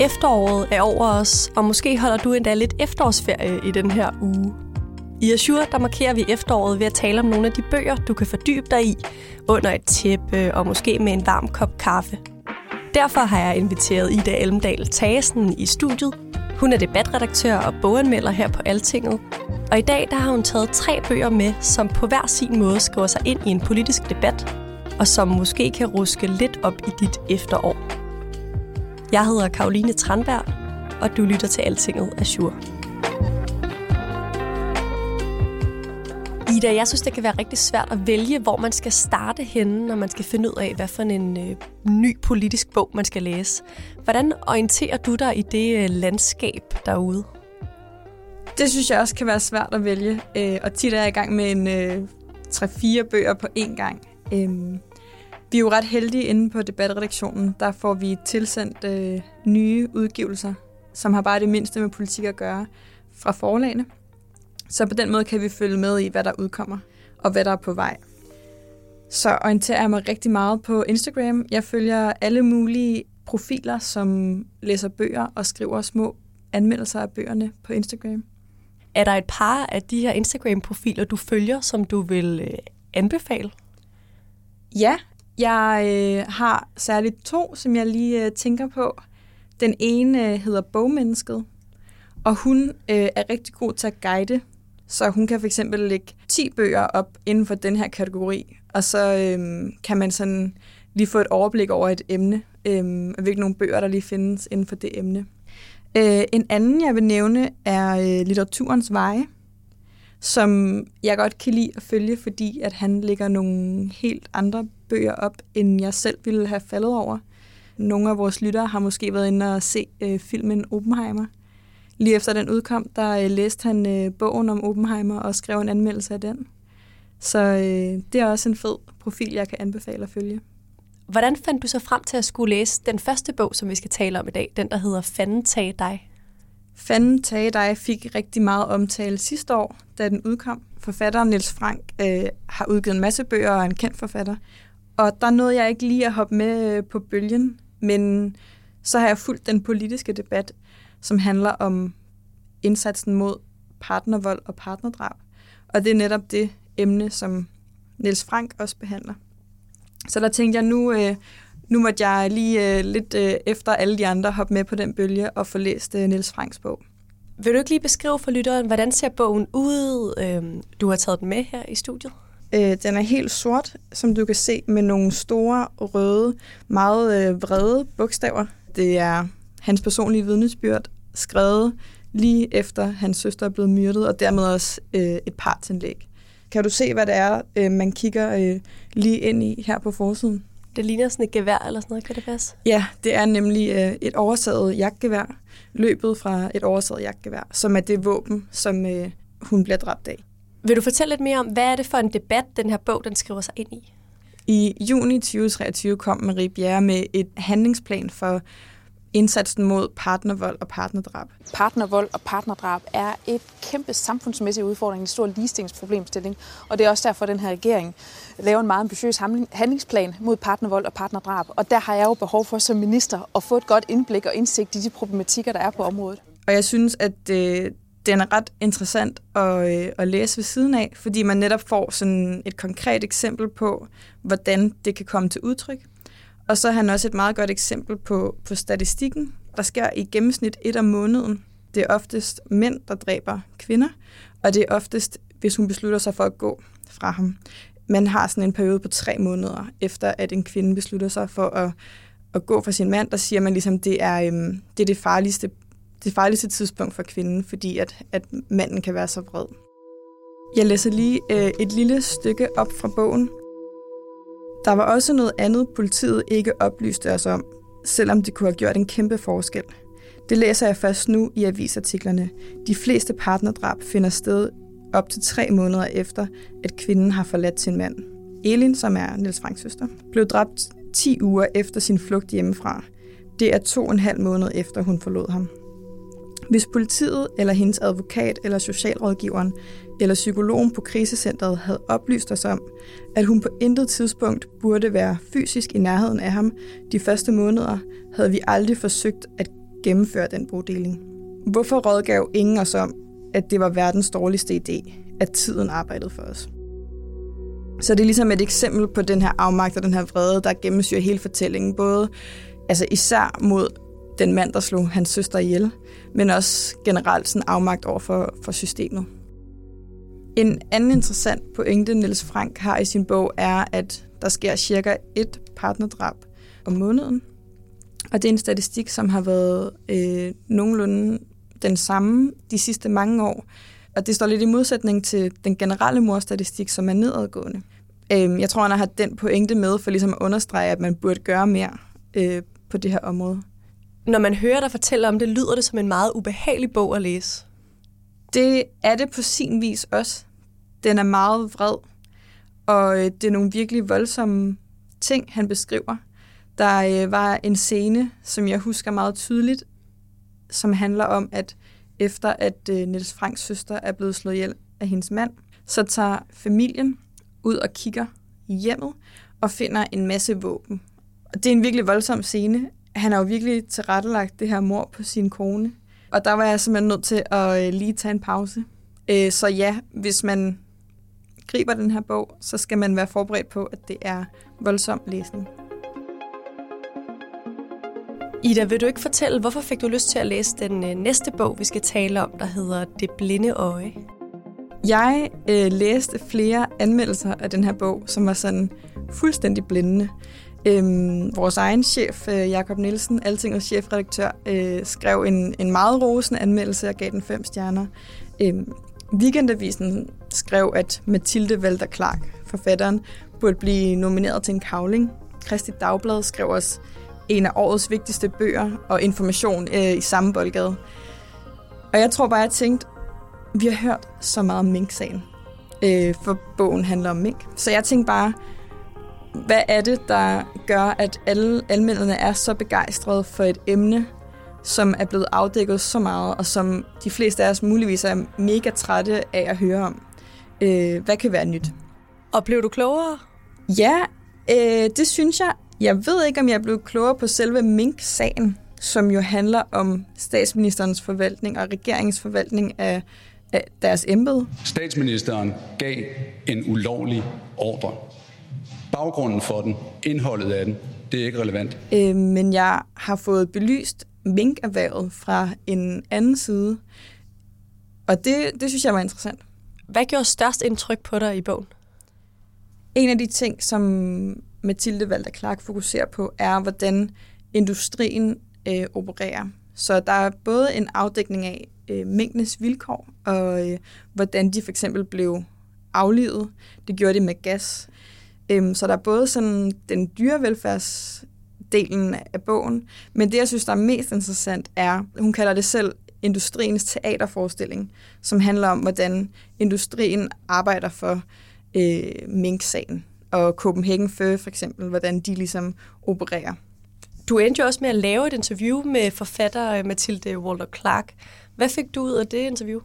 Efteråret er over os, og måske holder du endda lidt efterårsferie i den her uge. I Azure der markerer vi efteråret ved at tale om nogle af de bøger, du kan fordybe dig i under et tæppe og måske med en varm kop kaffe. Derfor har jeg inviteret Ida Elmdal Tagesen i studiet. Hun er debatredaktør og boganmelder her på Altinget. Og i dag der har hun taget tre bøger med, som på hver sin måde skriver sig ind i en politisk debat, og som måske kan ruske lidt op i dit efterår. Jeg hedder Karoline Tranberg, og du lytter til Altinget Azure. Ida, jeg synes, det kan være rigtig svært at vælge, hvor man skal starte henne, når man skal finde ud af, hvad for en øh, ny politisk bog, man skal læse. Hvordan orienterer du dig i det øh, landskab derude? Det synes jeg også kan være svært at vælge, øh, og tit er jeg i gang med en øh, 3-4 bøger på én gang. Øh, vi er jo ret heldige inde på debatredaktionen. Der får vi tilsendt øh, nye udgivelser, som har bare det mindste med politik at gøre, fra forlagene. Så på den måde kan vi følge med i, hvad der udkommer, og hvad der er på vej. Så orienterer jeg mig rigtig meget på Instagram. Jeg følger alle mulige profiler, som læser bøger og skriver små anmeldelser af bøgerne på Instagram. Er der et par af de her Instagram-profiler, du følger, som du vil øh, anbefale? Ja, jeg øh, har særligt to, som jeg lige øh, tænker på. Den ene øh, hedder Bogmennesket, og hun øh, er rigtig god til at guide. Så hun kan for eksempel lægge 10 bøger op inden for den her kategori, og så øh, kan man sådan lige få et overblik over et emne, øh, og hvilke nogle bøger, der lige findes inden for det emne. Øh, en anden, jeg vil nævne, er øh, Litteraturens Veje, som jeg godt kan lide at følge, fordi at han lægger nogle helt andre bøger op, end jeg selv ville have faldet over. Nogle af vores lyttere har måske været inde og se øh, filmen Oppenheimer. Lige efter den udkom, der øh, læste han øh, bogen om Oppenheimer og skrev en anmeldelse af den. Så øh, det er også en fed profil, jeg kan anbefale at følge. Hvordan fandt du så frem til at skulle læse den første bog, som vi skal tale om i dag, den der hedder Fanden tag dig? Fanden tage dig fik rigtig meget omtale sidste år, da den udkom. Forfatteren Niels Frank øh, har udgivet en masse bøger og er en kendt forfatter. Og der nåede jeg ikke lige at hoppe med øh, på bølgen, men så har jeg fulgt den politiske debat, som handler om indsatsen mod partnervold og partnerdrab. Og det er netop det emne, som Niels Frank også behandler. Så der tænkte jeg, nu, øh, nu måtte jeg lige øh, lidt øh, efter alle de andre hoppe med på den bølge og få læst øh, Niels Franks bog. Vil du ikke lige beskrive for lytteren, hvordan ser bogen ud? Øhm, du har taget den med her i studiet. Øh, den er helt sort, som du kan se, med nogle store, røde, meget øh, vrede bogstaver. Det er hans personlige vidnesbyrd, skrevet lige efter hans søster er blevet myrdet, og dermed også øh, et partindlæg. Kan du se, hvad det er, øh, man kigger øh, lige ind i her på forsiden? Det ligner sådan et gevær eller sådan noget, kan det passe? Ja, det er nemlig øh, et oversaget jagtgevær, løbet fra et oversaget jagtgevær, som er det våben, som øh, hun bliver dræbt af. Vil du fortælle lidt mere om, hvad er det for en debat, den her bog den skriver sig ind i? I juni 2023 kom Marie Bjerre med et handlingsplan for indsatsen mod partnervold og partnerdrab. Partnervold og partnerdrab er et kæmpe samfundsmæssig udfordring, en stor ligestillingsproblemstilling, og det er også derfor, at den her regering laver en meget ambitiøs handlingsplan mod partnervold og partnerdrab. Og der har jeg jo behov for som minister at få et godt indblik og indsigt i de problematikker, der er på området. Og jeg synes, at øh, den er ret interessant at, øh, at læse ved siden af, fordi man netop får sådan et konkret eksempel på, hvordan det kan komme til udtryk. Og så er han også et meget godt eksempel på, på statistikken. Der sker i gennemsnit et om måneden. Det er oftest mænd, der dræber kvinder, og det er oftest, hvis hun beslutter sig for at gå fra ham. Man har sådan en periode på tre måneder, efter at en kvinde beslutter sig for at, at gå fra sin mand, der siger man ligesom, det er, øhm, det, er det, farligste, det farligste tidspunkt for kvinden, fordi at, at manden kan være så vred. Jeg læser lige øh, et lille stykke op fra bogen. Der var også noget andet, politiet ikke oplyste os om, selvom det kunne have gjort en kæmpe forskel. Det læser jeg først nu i avisartiklerne. De fleste partnerdrab finder sted op til tre måneder efter, at kvinden har forladt sin mand. Elin, som er Niels Franks søster, blev dræbt 10 uger efter sin flugt hjemmefra. Det er to og en halv måned efter, hun forlod ham. Hvis politiet eller hendes advokat eller socialrådgiveren eller psykologen på krisecentret havde oplyst os om, at hun på intet tidspunkt burde være fysisk i nærheden af ham de første måneder, havde vi aldrig forsøgt at gennemføre den bodeling. Hvorfor rådgav ingen os om, at det var verdens dårligste idé, at tiden arbejdede for os? Så det er ligesom et eksempel på den her afmagt og den her vrede, der gennemsyrer hele fortællingen. Både altså især mod den mand, der slog hans søster ihjel, men også generelt sådan afmagt over for, for systemet. En anden interessant pointe, Niels Frank har i sin bog, er, at der sker cirka et partnerdrab om måneden. Og det er en statistik, som har været øh, nogenlunde den samme de sidste mange år. Og det står lidt i modsætning til den generelle morstatistik, som er nedadgående. Øh, jeg tror, han har den pointe med for ligesom at understrege, at man burde gøre mere øh, på det her område. Når man hører dig fortælle om det, lyder det som en meget ubehagelig bog at læse. Det er det på sin vis også. Den er meget vred, og øh, det er nogle virkelig voldsomme ting, han beskriver. Der øh, var en scene, som jeg husker meget tydeligt, som handler om, at efter at øh, Niels Franks søster er blevet slået ihjel af hendes mand, så tager familien ud og kigger i hjemmet og finder en masse våben. Og det er en virkelig voldsom scene. Han har jo virkelig tilrettelagt det her mor på sin kone. Og der var jeg simpelthen nødt til at øh, lige tage en pause. Øh, så ja, hvis man griber den her bog, så skal man være forberedt på, at det er voldsom læsning. Ida, vil du ikke fortælle, hvorfor fik du lyst til at læse den øh, næste bog, vi skal tale om, der hedder Det blinde øje? Jeg øh, læste flere anmeldelser af den her bog, som var sådan fuldstændig blindende. Øhm, vores egen chef, øh, Jakob Nielsen, Altingets chefredaktør, øh, skrev en, en meget rosende anmeldelse og gav den fem stjerner. Øhm, Weekendavisen skrev, at Mathilde Walter Clark, forfatteren, burde blive nomineret til en kavling. Kristi Dagblad skrev også en af årets vigtigste bøger og information øh, i samme boldgade. Og jeg tror bare, jeg tænkte, vi har hørt så meget om Mink-sagen, øh, for bogen handler om mink. Så jeg tænkte bare, hvad er det, der gør, at alle anmelderne er så begejstrede for et emne, som er blevet afdækket så meget, og som de fleste af os muligvis er mega trætte af at høre om? Øh, hvad kan være nyt? Og blev du klogere? Ja, øh, det synes jeg. Jeg ved ikke, om jeg er blevet klogere på selve Mink-sagen, som jo handler om statsministerens forvaltning og regeringens forvaltning af, af deres embede. Statsministeren gav en ulovlig ordre. Baggrunden for den, indholdet af den, det er ikke relevant. Øh, men jeg har fået belyst minkerhvervet fra en anden side, og det, det synes jeg var interessant. Hvad gjorde størst indtryk på dig i bogen? En af de ting, som Mathilde Walter Clark fokuserer på, er, hvordan industrien øh, opererer. Så der er både en afdækning af øh, mængdenes vilkår, og øh, hvordan de for eksempel blev aflivet. Det gjorde de med gas. Øhm, så der er både sådan den dyrevelfærdsdelen af bogen, men det, jeg synes, der er mest interessant, er, hun kalder det selv industriens teaterforestilling, som handler om, hvordan industrien arbejder for øh, mink-sagen og Copenhagen Fur for eksempel, hvordan de ligesom opererer. Du endte jo også med at lave et interview med forfatter øh, Mathilde Walter Clark. Hvad fik du ud af det interview?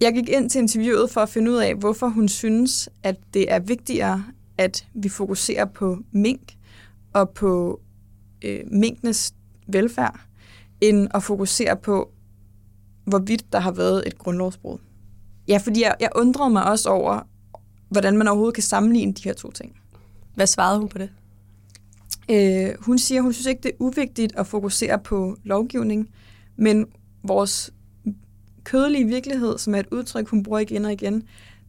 Jeg gik ind til interviewet for at finde ud af, hvorfor hun synes, at det er vigtigere, at vi fokuserer på mink og på øh, minkenes velfærd, end at fokusere på, hvorvidt der har været et grundlovsbrud. Ja, fordi jeg, jeg undrede mig også over, hvordan man overhovedet kan sammenligne de her to ting. Hvad svarede hun på det? Øh, hun siger, hun synes ikke, det er uvigtigt at fokusere på lovgivning, men vores kødelige virkelighed, som er et udtryk, hun bruger igen og igen,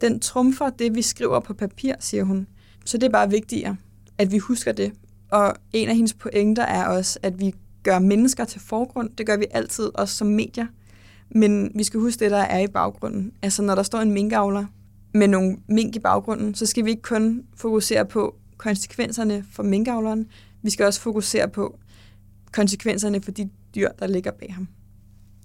den trumfer det, vi skriver på papir, siger hun. Så det er bare vigtigere, at vi husker det. Og en af hendes pointer er også, at vi gør mennesker til forgrund. Det gør vi altid, også som medier. Men vi skal huske det, der er i baggrunden. Altså, når der står en minkavler med nogle mink i baggrunden, så skal vi ikke kun fokusere på konsekvenserne for minkavleren. Vi skal også fokusere på konsekvenserne for de dyr, der ligger bag ham.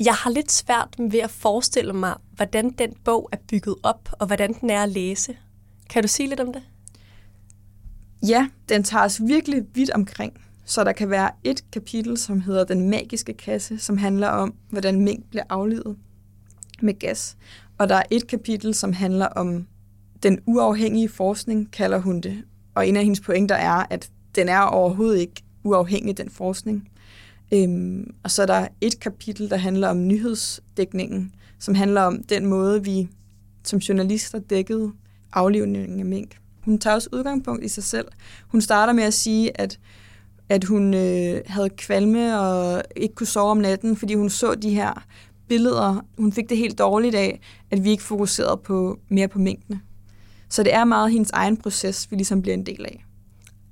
Jeg har lidt svært ved at forestille mig, hvordan den bog er bygget op, og hvordan den er at læse. Kan du sige lidt om det? Ja, den tager os virkelig vidt omkring. Så der kan være et kapitel, som hedder Den magiske kasse, som handler om, hvordan mink bliver aflevet med gas. Og der er et kapitel, som handler om den uafhængige forskning, kalder hun det. Og en af hendes pointer er, at den er overhovedet ikke uafhængig, den forskning. Øhm, og så er der et kapitel, der handler om nyhedsdækningen, som handler om den måde, vi som journalister dækkede aflivningen af mink. Hun tager også udgangspunkt i sig selv. Hun starter med at sige, at, at hun øh, havde kvalme og ikke kunne sove om natten, fordi hun så de her billeder. Hun fik det helt dårligt af, at vi ikke fokuserede på, mere på mængdene. Så det er meget hendes egen proces, vi ligesom bliver en del af.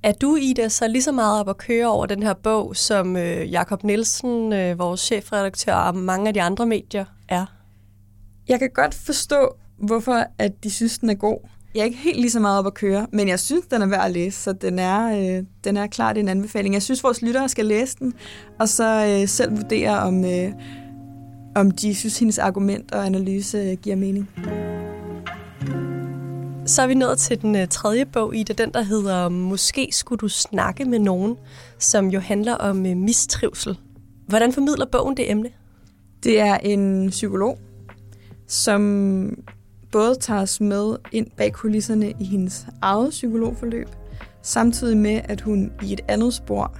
Er du, Ida, så lige så meget op at køre over den her bog, som øh, Jakob Nielsen, øh, vores chefredaktør og mange af de andre medier er? Jeg kan godt forstå, hvorfor at de synes, den er god. Jeg er ikke helt lige så meget op at køre, men jeg synes, den er værd at læse, så den er, øh, den er klart en anbefaling. Jeg synes, vores lyttere skal læse den, og så øh, selv vurdere, om, øh, om de synes, hendes argument og analyse øh, giver mening. Så er vi nået til den øh, tredje bog i det, den der hedder Måske skulle du snakke med nogen, som jo handler om øh, mistrivsel. Hvordan formidler bogen det emne? Det er en psykolog, som både tager os med ind bag kulisserne i hendes eget psykologforløb, samtidig med, at hun i et andet spor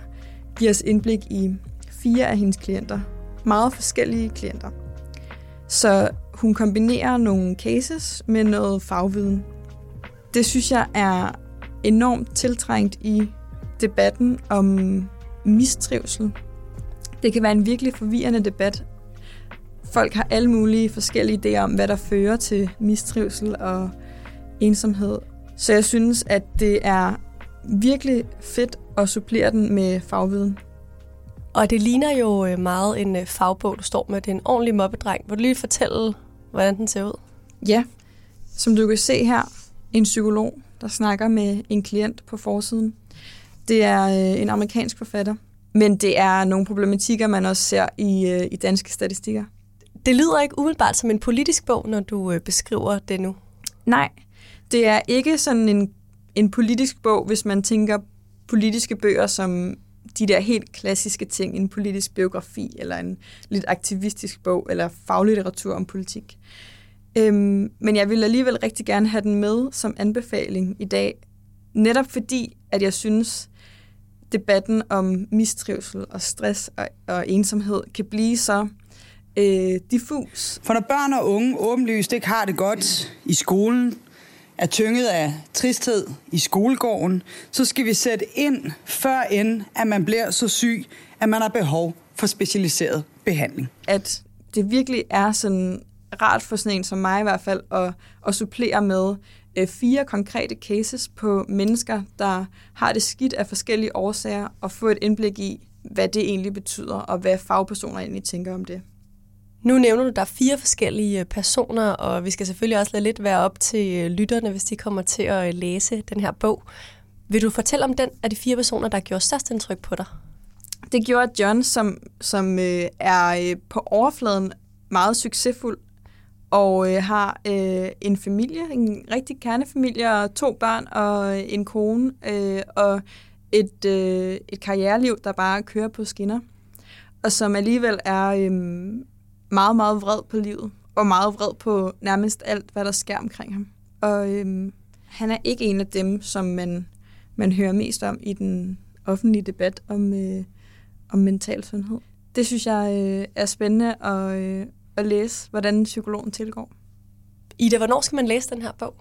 giver os indblik i fire af hendes klienter. Meget forskellige klienter. Så hun kombinerer nogle cases med noget fagviden. Det synes jeg er enormt tiltrængt i debatten om mistrivsel. Det kan være en virkelig forvirrende debat. Folk har alle mulige forskellige idéer om, hvad der fører til mistrivsel og ensomhed. Så jeg synes, at det er virkelig fedt at supplere den med fagviden. Og det ligner jo øh, meget en øh, fagbog, du står med. Det er en ordentlig mobbedreng. Vil du lige fortælle, hvordan den ser ud? Ja, som du kan se her, en psykolog, der snakker med en klient på forsiden. Det er øh, en amerikansk forfatter, men det er nogle problematikker, man også ser i, i danske statistikker. Det lyder ikke umiddelbart som en politisk bog, når du øh, beskriver det nu. Nej, det er ikke sådan en, en politisk bog, hvis man tænker politiske bøger som de der helt klassiske ting, en politisk biografi, eller en lidt aktivistisk bog, eller faglitteratur om politik. Øhm, men jeg vil alligevel rigtig gerne have den med som anbefaling i dag, netop fordi, at jeg synes, debatten om mistrivsel og stress og, og ensomhed kan blive så øh, diffus. For når børn og unge åbenlyst ikke har det godt i skolen, er tynget af tristhed i skolegården, så skal vi sætte ind, før end at man bliver så syg, at man har behov for specialiseret behandling. At det virkelig er sådan rart for sådan en som mig i hvert fald at, at supplere med øh, fire konkrete cases på mennesker, der har det skidt af forskellige årsager, og få et indblik i, hvad det egentlig betyder, og hvad fagpersoner egentlig tænker om det. Nu nævner du, der er fire forskellige øh, personer, og vi skal selvfølgelig også lade lidt være op til øh, lytterne, hvis de kommer til at øh, læse den her bog. Vil du fortælle om den af de fire personer, der gjorde størst indtryk på dig? Det gjorde John, som, som øh, er øh, på overfladen meget succesfuld og øh, har øh, en familie, en rigtig kernefamilie, og to børn og en kone, øh, og et, øh, et karriereliv, der bare kører på skinner, og som alligevel er øh, meget, meget vred på livet, og meget vred på nærmest alt, hvad der sker omkring ham. Og øh, han er ikke en af dem, som man, man hører mest om i den offentlige debat om, øh, om mental sundhed. Det synes jeg øh, er spændende at, øh, at læse, hvordan psykologen tilgår. Ida, hvornår skal man læse den her bog?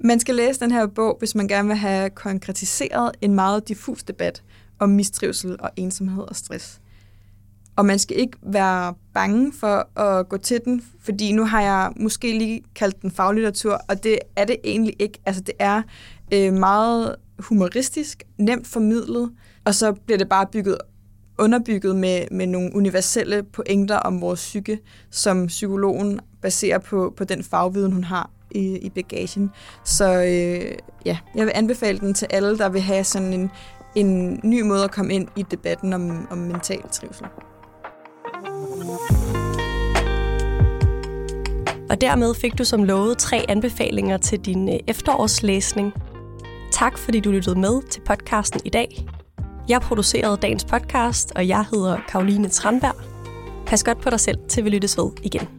Man skal læse den her bog, hvis man gerne vil have konkretiseret en meget diffus debat om mistrivsel og ensomhed og stress. Og man skal ikke være bange for at gå til den, fordi nu har jeg måske lige kaldt den faglitteratur, og det er det egentlig ikke. Altså det er øh, meget humoristisk, nemt formidlet, og så bliver det bare bygget underbygget med, med nogle universelle pointer om vores psyke, som psykologen baserer på, på den fagviden, hun har. i, i bagagen. Så øh, ja, jeg vil anbefale den til alle, der vil have sådan en, en ny måde at komme ind i debatten om, om mental trivsel. Og dermed fik du som lovet tre anbefalinger til din øh, efterårslæsning. Tak fordi du lyttede med til podcasten i dag. Jeg producerede dagens podcast, og jeg hedder Karoline Tranberg. Pas godt på dig selv, til vi lyttes ved igen.